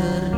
ser